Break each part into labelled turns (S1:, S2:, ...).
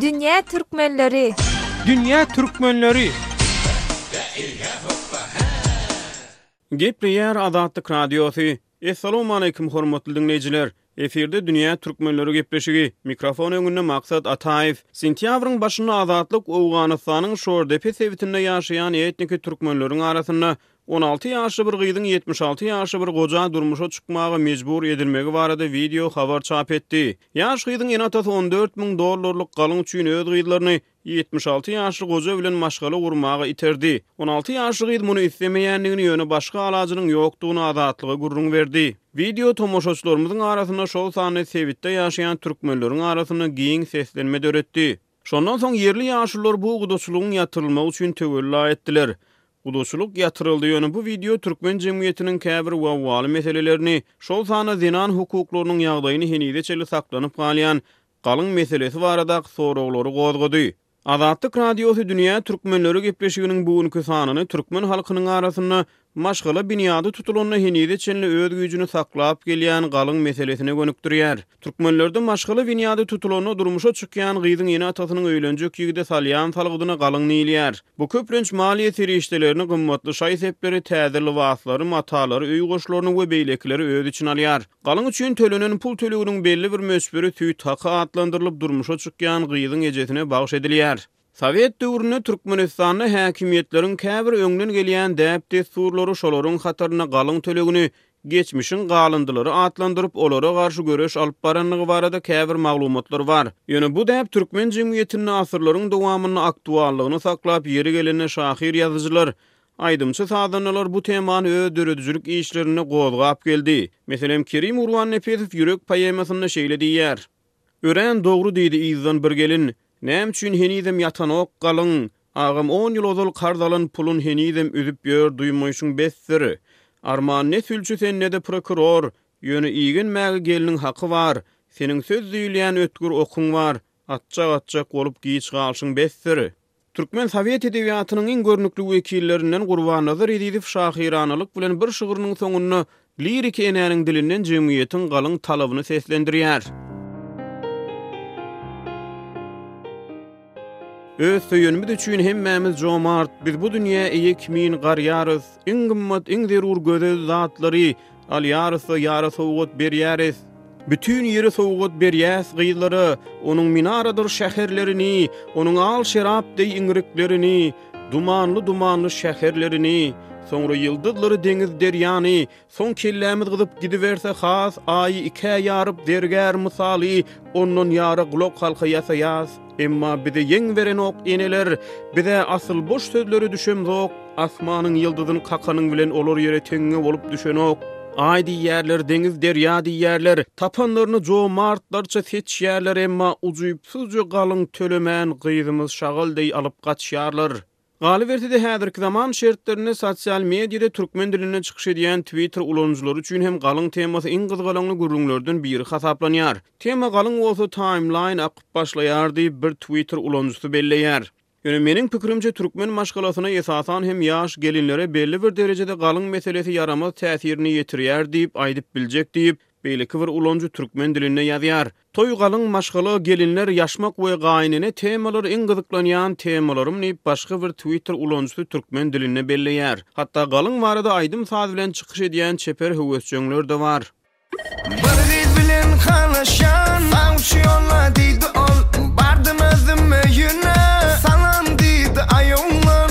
S1: Dünýä Türkmenleri.
S2: Dünýä Türkmenleri. Gepleýär Azatlyk Radiosy. Essalawmaleýkim hormatly diňleýjiler! Efirde Dünýä Türkmenleri gepleşigi, mikrofon öňünde Maksat Ataýew. Sentýabryň başynda Azatlyk Owganystanyň Şordepe sebitinde ýaşaýan etniki türkmenleriň arasynda on alty ýaşly bir gyzyň ýetmiş alty ýaşly bir goja durmuşa çykmaga mejbur edilmegi barada wideo habar çap etdi. Ýaş gyzyň ene-atasy on dört müň dollarlyk galyň üçin öz gyzlaryny Ýetmiş alty ýaşly goja bilen maşgala gurmaga iterdi. On alty ýaşly gyz muny islemeýändigini, ýöne başga alajynyň ýokdugyny Azatlyga gürrüň berdi. Wideo tomaşaçylarymyzyň arasynda, şol sanda sebitde ýaşaýan türkmenleriň arasynda giň seslenme döretdi. Şondan soň ýerli ýaşulular bu gudaçylygyň ýatyrylmagy üçin töwella etdiler. Gudaçylyk ýatyryldy, ýöne bu wideo türkmen jemgyýetiniň käbir wawwaly meselelerini, şol sanda zenan hukuklarynyň ýagdaýyny henize çenli saklanyp galýan Galyň meselesi baradaky soraglary gozgady. Azatlyk Radiosy Dünýä türkmenleri gepleşiginiň bu günki sanyny türkmen halkynyň arasynda maşgala binýady tutulanda henize çenli öz güýjüni saklap gelýän galyň meselesine gönükdirýär. Türkmenlerde maşgala binýady tutulanda durmuşa çykýan gyzyň ene-atasynyň öýlenjek ýigide salýan salgydyna galyň diýilýär. Bu köplenç maliýe serişdelerini, gymmatly şaý-sepleri, täze lybaslary, matalary, öý goşlaryny we beýlekileri öz içine alýar. Galyň üçin tölenen pul töleginiň belli bir möçberi süýt haky atlandyrylyp durmuşa çykýan gyzyň ejesine bagyş edilýär. Sowet döwründe Türkmenistanda häkimiýetleriň käbir öňden gelýän däp-dessurlary şolaryň hatarynda galyň tölegini Geçmişiň galyndylary atlandyryp, olara garşy göreş alyp barandygy barada käbir maglumatlar bar. Ýöne bu däp türkmen jemgyýetinde asyrlaryň dowamynda aktuallygyny saklap, ýeri gelende şahyr-ýazyjylar Aýdymçy-sazandalar bu temany öz döredijilik işlerinde gozgap geldi. Meselem, Kerim Gurbannepesow Ýürek poemasynda şeýle diýýär, Örän dogry diýdi yzdan bir gelin, Näme üçin henizem ýatanok galyň? Agam on ýyl ozal karz alan pulun henizem üzüp ýör duýmaýşyň besdir. Arman ne sülçi sen ne-de prokuror, ýöne igenmäge gelniň haky bar. Seniň söz diýilýän ötgür okuň bar, Atjak atjak bolup giç galşyň besdir. Türkmen sowet edebiýatynyň iň görnükli wekillerinden Gurbannazar Ezizow şahyranalyk bilen bir şygrynyň soňunda liriki enäniň dilinden jemgyýetiň galyň talabyny seslendirýär. Öz söýenimiz üçin hemmämiz jomart, biz bu dünýä eýe kimin garýarys, iň gymmat, iň zerur gözel zatlary, Alýarys-da, ýara sowgat berýäris. Bütin ýere sowgat berýäs gyzlara, onuň minaradyr şäherlerini, onuň al şerap deý iňriklerini, dumanly-dumanly şäherlerini. Soňra ýyldyzlary, deňiz-derýany, soň kellämiz gyzyp gidiberse has, Aýy ikä ýaryp, zergär mysaly, ondan ýara gulak-halka ýasaýas. Emma bize ýeň berenok eneler, Bize asyl boş sözleri düşemzok, Asmanyň ýyldyzyn kakanyň bilen Olar ýere teňňe bolup düşenok. Aý diýýärler, deňiz, derýa diýýärler, Tapanlaryny jomartlarça seçýärler, Emma ujypsyzja galyň tölemän, Gyzymyz şagal deý alyp gaçýarlar. Galyberse-de, häzirki zaman şertlerinde sosial mediada türkmen dilinde çykyş edýän Twitter ulanyjylary üçin hem galyň temasy iň gyzgalaňly gürrüňlerden biri hasaplanýar. Tema galyň bolsa taýmlaýn akyp başlaýar diýip, bir Twitter ulanyjysy belleýär. Ýöne meniň pikirimçe, türkmen maşgalasyna, esasan hem ýaş gelinlere belli bir derejede galyň meselesi ýaramaz täsirini ýetirýär diýip aýdyp biljek diýip, beýleki bir ulanyjy türkmen dilinde ýazýar. Toý galyň maşgala, gelinler, ýaşmak we gaýynene temalary iň gyzyklanýan temalarym diýip başga bir twitter ulanyjysy türkmen dilinde belleýär. Hatda galyň barada aýdym-saz bilen çykyş edýän çeper höwesjeňler-de bar. Bir gyz bilen halaşan, Awçy ýolla diýdi ol, Bardym özüm öýüne, Salam diýdi aý oglan.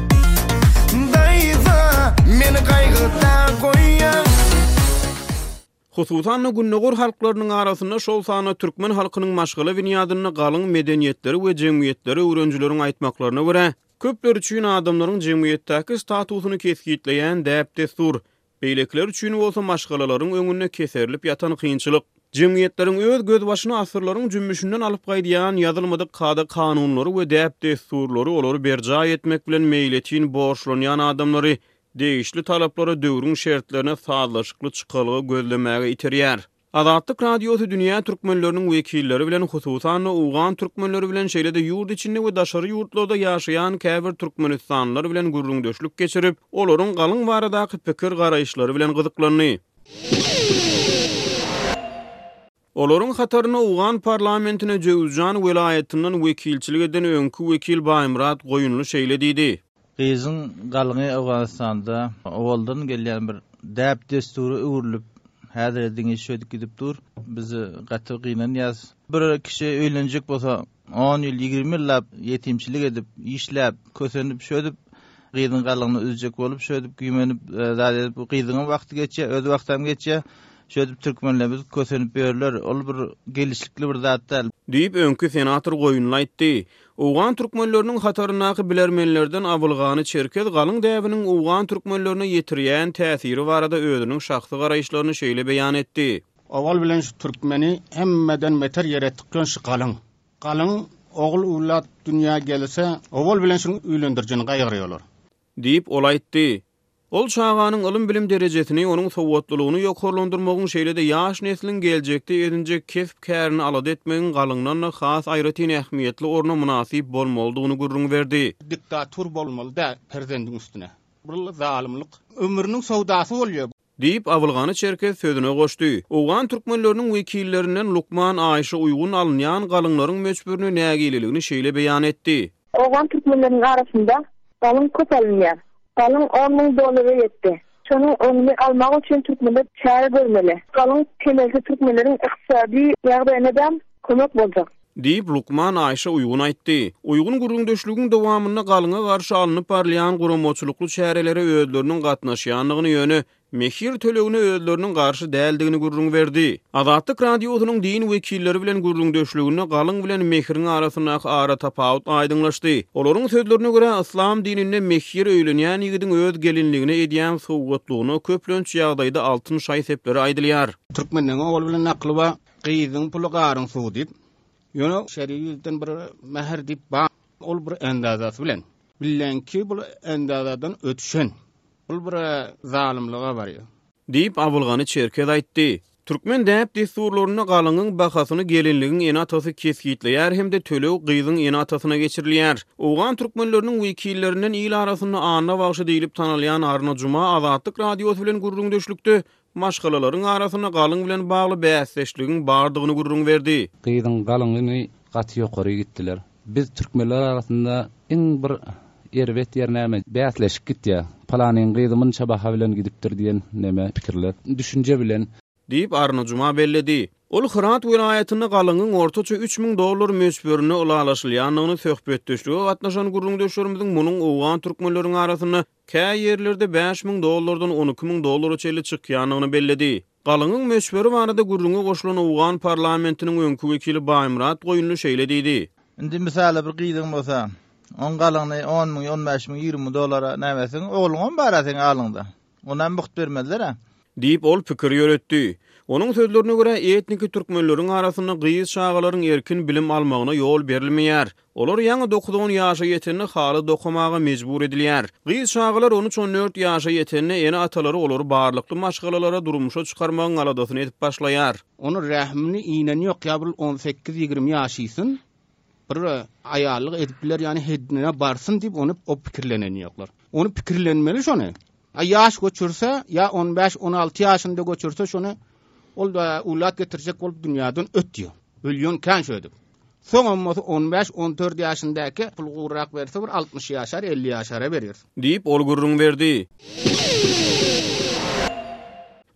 S2: Daýza, meni gaýgyda goýýaň. Hususan-da, Gündogar halklarynyň arasynda, şol sanda türkmen halkynyň maşgala binýadynda galyň medeniýetleri we jemgyýetleri öwrenijileriň aýtmaklaryna görä, köpler üçin adamlaryň jemgyýetdäki statusyny kesgitleýän däp-dessur, Beýlekiler üçin bolsa maşgalalaryň öňünde keserilip ýatan kynçylyk, jemgyýetleriň öz gözbaşyny asyrlaryň jümmüşinden alyp gaýdýan ýazylmadyk kada-kanunlary we däp-dessurlary olary berjaý etmek bilen meýletin borçlanýan adamlary degişli talaplara döwrüň şertlerine sazlaşykly çykalga gözlemäge iterýär. Azatlyk Radiosy dünýä türkmenleriniň wekilleri bilen, hususan-da, owgan türkmenleri bilen, şeýle-de ýurt içinde we daşary ýurtlarda ýaşaýan käbir türkmenistanlylar bilen gürrüňdeşlik geçirip, olaryň galyň baradaky pikir-garaýyşlary bilen gyzyklandy. Olaryň hatarynda owgan parlamentine Jöwüzjan welaýatyndan wekilçilik eden öňki wekil Baýmyrat Goýunly şeýle diýdi,
S1: Gyzyň galyňy Owganystanda owaldan gelýän bir däp-dessura öwrülip, häzire diňe şöýdüp gidip dur. Biz gaty gynanýas. Bir kişi öýlenjek bolsa, on ýyl, ýigrimi ýyllap ýetimçilik edip, işläp, kösenip, şöýdüp, gyzyň galyňyny üzjek bolup, şöýdüp güýmenip zat edip, bu gyzyňam wagty geçýär, öz wagtam geçýär. Şöýdüp türkmenlerimiz kösenip ýörler. Ol bir gelişlikli bir zat däl.
S2: Diýip, öňki senator goýunly aýtdy. Owgan türkmenleriniň hataryndaky bilermenlerden Abylgany Çerkez galyň däbiniň owgan türkmenlerine ýetirýän täsiri barada özüniň şahsy garaýyşlaryny şeýle beýan etdi.
S3: Owal bilen şu türkmeni hemmeden beter ýere tykýan şu galyň. Galyň ogul uwlad dünýä gelse, owal bilen şuň üýlendirijini gaýgyrýarlar.
S2: Diýip, ol aýtdy. Ol çaganyň ylym-bilim derejesini, onuň sowatlylygyny ýokarlandyrmagyň, şeýle-de ýaş nesliň geljekde edinjek kesp-kärini alada etmegiň galyňdan-da has aýratyn ähmiýetli orna mynasyp bolmalydygyny gürrüň berdi.
S3: Diktator bolmaly däl perzendiň üstüne. Bul zalymlyk. Ömrüniň sowdasy bolýar.
S2: Diýip, Abylgany Çerkez sözüne goşdy. Owgan türkmenleriniň wekillerinden lukman Aýşa uýgun alynýan galyňlaryň möçberine nägileligini şeýle beýan etdi.
S4: Owgan türkmenleriniň arasynda galyň köp alynýar. Galyň on müň dollara ýetdi. Şonuň öňüni almak üçin türkmenler çäre görmeli. Galyň kemelsi türkmenleriň ykdysady ýagdaýyna-da kömek boljak.
S2: Diýip, lukman Aýşa uýgun aýtdy. Uýgun gürrüňdeşligiň dowamynda galyňa garşy alnyp barylýan guramaçylykly çärelere özleriniň gatnaşýandygyny, ýöne mehir tölegine özleriniň garşy däldigini gürrüň berdi. Azatlyk Radiosynyň din wekilleri bilen gürrüňdeşliginde galyň bilen mehiriň arasyndaky ara tapawut aýdyňlaşdy. Olaryň sözlerine görä, yslam dininde mehir öýlenýän ýigidiň öz gelinligine edýän sowgatlygyna köplenç ýagdaýda altyn şaý-sepleri aýdylýar.
S3: Türkmenden ogul bilen nakly bar. Gyzyň puly garyň suwy diýip, ýöne şeri ýüzden bir mähir diýip bar. Ol bir ändazasy bilen. Bileňki bul ändazadan ötüşen. Bul bir zalymlyga barýar.
S2: Diýip, Abylgany çerkez aýtdy. Türkmen däp-dessurlarynda galyňyň bahasyny gelinligiň ene-atasy kesgitleýär hem-de töleg gyzyň ene-atasyna geçirilýär. Owgan türkmenleriniň wekillerinden il arasynda Anna bagşy diýlip tanalýan Arna Juma Azatlyk Radiosy bilen gürrüňdeşlikde maşgalalaryň arasynda galyň bilen bagly bäsdeşligiň bardygyny gürrüň berdi.
S5: Gyzyň galyňyny gaty ýokary gitdiler. Biz türkmenler arasynda iň bir erbet ýer näme? Bäsleşik gitýär. Palanyň gyzy munça baha bilen gidipdir diýen näme pikirler? Düşünje bilen.
S2: Diýip, Arnajuma belledi. Ol Hyrat welaýatynda galyňyň ortaça üç müň dollar möçberinde ylalaşylýandygyny söhbetdeşlige gatnaşan gürrüňdeşlerimiziň munuň owgan türkmenleriň arasynda Kä ýerlerde bäş müň dollardan on iki müň dollara çenli çykýandygyny belledi. Galyňyň möçberi barada gürrüňe goşulan owgan parlamentiniň öňki wekili Baýmyrat Goýunly şeýle diýdi.
S1: Indi, mysala, bir gyzyň bolsa, oň galyňyny on müň, on bäş müň, ýigrimi müň dollara näme etseň, ogluňam bar-a seň alyňda. Onam mugt bermezler-ä.
S2: Diýip, ol pikir ýöretdi. Onuň sözlerine görä, etniki türkmenleriň arasynda gyz çagalaryň erkin bilim almagyna ýol berilmeýär. Olar ýaňy dokuz-on ýaşa ýetende haly dokamaga mejbur edilýär. Gyz çagalar on üç-on dört ýaşa ýetende, ene-atalary olary barlykly maşgalalara durmuşa çykarmagyň aladasyny edip başlaýar.
S3: Onuň rähimini iýnen ýok, ýa bir on sekiz-ýigrimi ýaşysyn, bir aýallyk edip biler ýani hedine barsyn diýip ony o pikirlenen ýoklar ony pikirlenmeli şony a ýaş göçürse ýa on bäş on alty ýaşynda göçürse şony ol da uwlad getirjek bolup dünýäden ötýär ölýän kän şöýdip Soň olmasy 15-14 ýaşyndaky pul gurrak berse bir 60 ýaşar 50 ýaşara berer.
S2: Diýip ol gürrüň berdi.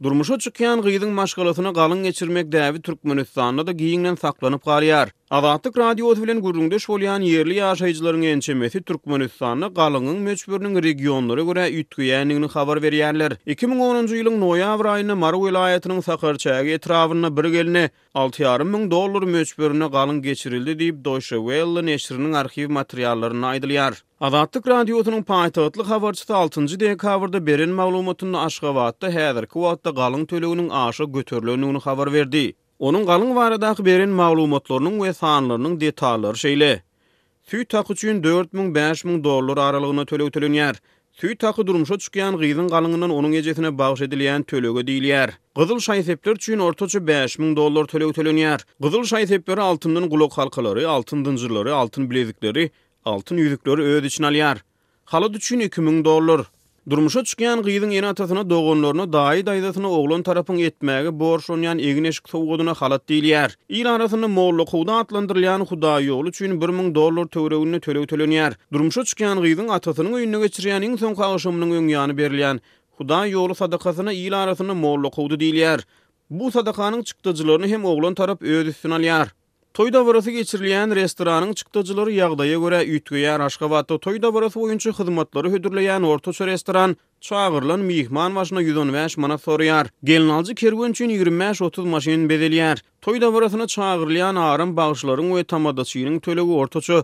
S2: Durmuşa çykýan gyzyň maşgalasyny galyň geçirmek däbi Türkmenistanda-da giňden saklanyp galýar. Azatlyk Radiosy bilen gürrüňdeş bolýan ýerli ýaşaýjylaryň ençemesi Türkmenistanda galyňyň möçberiniň regionlara görä üýtgeýändigini habar berýärler. Iki müň onunjy ýylyň noýabr aýynda Mary welaýatynyň Sakarçäge etrabynda bir gelne alty ýarym müň dollar möçberinde galyň geçirildi diýip, Deutsche Welle neşiriniň arhiw materiallarynda aýdylýar. Azatlyk Radiosynyň paýtagtly habarçysy altynjy dekabrda beren maglumatynda Aşgabatda häzirki wagtda galyň töleginiň aşa göterilendigini habar berdi. Onuň galyň baradaky beren maglumatlarynyň we sanlarynyň detallary şeýle. Süýt haky üçin dört müň, bäş müň dollar aralygynda töleg tölenýär. Süýt haky durmuşa çykýan gyzyň galyňyndan onuň ejesine bagyş edilýän tölege diýilýär. Gyzyl şaý-sepler üçin ortaça bäş müň dollar töleg tölenýär. Gyzyl şaý-sepleri altyndan gulakhalkalary, altyn zynjyrlary, altyn bilezikleri, altyn ýüzükleri öz içine alýar. Halat üçin iki müň dollar. Durmuşa çykýan gyzyň ene-atasyna, doganlaryna, daýy-daýzasyna oglan tarapyň etmäge borçlanýan egin-eşik sowgadyna halat diýilýär. Il arasynda mollakowda atlandyrylýan hudaýýoly üçin bir müň dollar töwereginde töleg tölenýär. Durmuşa çykýan gyzyň atasynyň öýünde geçirýän iň soňky agşamynyň öňýany berilýän hudaýýoly sadakasyna il arasynda mollakowda diýilýär. Bu sadakanyň çykdajylaryny hem oglan tarap öz üstüne alýar. Toý dabarasy geçirilýän restoranyň çykdajylary ýagdaýa görä üýtgeýär, Aşgabatda toý dabarasy boýunça hyzmatlary hödürleýän ortaça restoran çagyrylan myhman başyna ýüz on bäş manat soraýar. Gelnaljy kerwen üçin ýigrimi bäş-otuz maşyn bezelýär. Toý dabarasyna çagyrylýan aram bagşylaryň we tamadaçynyň tölegi ortaça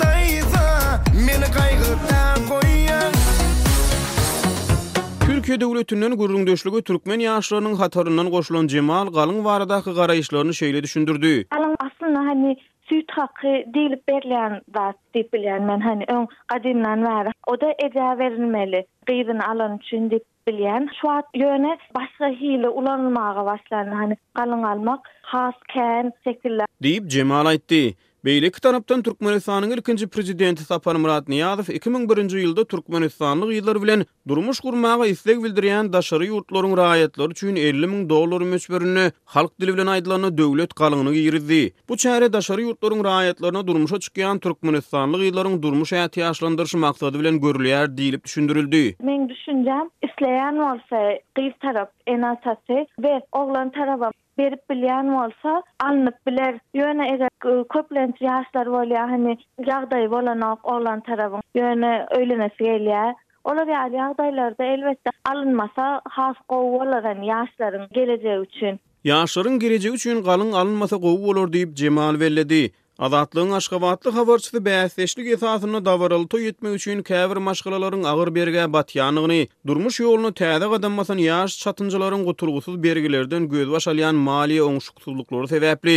S2: Daýza, meni gaýgyda goýýaň. Türkiýe döwletinden gürrüňdeşlige türkmen ýaşlarynyň hataryndan goşulan Jemal Galyň baradaky garaýyşlaryny şeýle düşündirdi.
S4: Galyň aslynda hany süýt haky diýlip berilýän zat diýip bilýän men hany öň gadymdan bäri. O-da ejä berilmeli, gyzyny alany üçin diýip. Bilýän, şu wagt ýöne başga hile ulanylmaga başlandy, hany, galyň almak has kän şekilde.
S2: Diýip, Jemal aýtdy. Beýleki tarapdan Türkmenistanyň ilkinji Prezidenti Saparmyrat Nyýazow iki müň birinji ýylda türkmenistanly gyzlar bilen durmuş gurmaga isleg bildirýän daşary ýurtlaryň raýatlary üçin elli müň dollar möçberinde, halk dili bilen aýdylanda, döwlet galyňyny girizdi. Bu çäre daşary ýurtlaryň raýatlaryna durmuşa çykýan türkmenistanly gyzlaryň durmuş ätiýaçlandyryşy maksady bilen görülýär diýlip düşündirildi.
S4: Meň düşünjäm, isleýän bolsa gyz tarap ene-atasy we oglan tarabam berip bilýän bolsa alnyp biler. Ýöne eger köplenç ýaşlar bolýar hany ýagdaýy bolanok oglan tarabyň, ýöne öýlenesi gelýär. Olar ýaly ýagdaýlarda elbetde alynmasa has gowy bolar hany ýaşlaryň gelejegi üçin.
S2: Ýaşlaryň gelejegi üçin galyň alynmasa gowy bolar diýip, Jemal belledi. Azatlygyň aşgabatly habarçysy bäsdeşlik esasynda dabaraly toý etmek üçin käbir maşgalalaryň agyr bergä batýanyny, durmuş ýoluna täze gadam basan ýaş çatynjalaryň gutulgysyz bergilerden gözbaş alýan maliýe oňşuksyzlyklary sebäpli,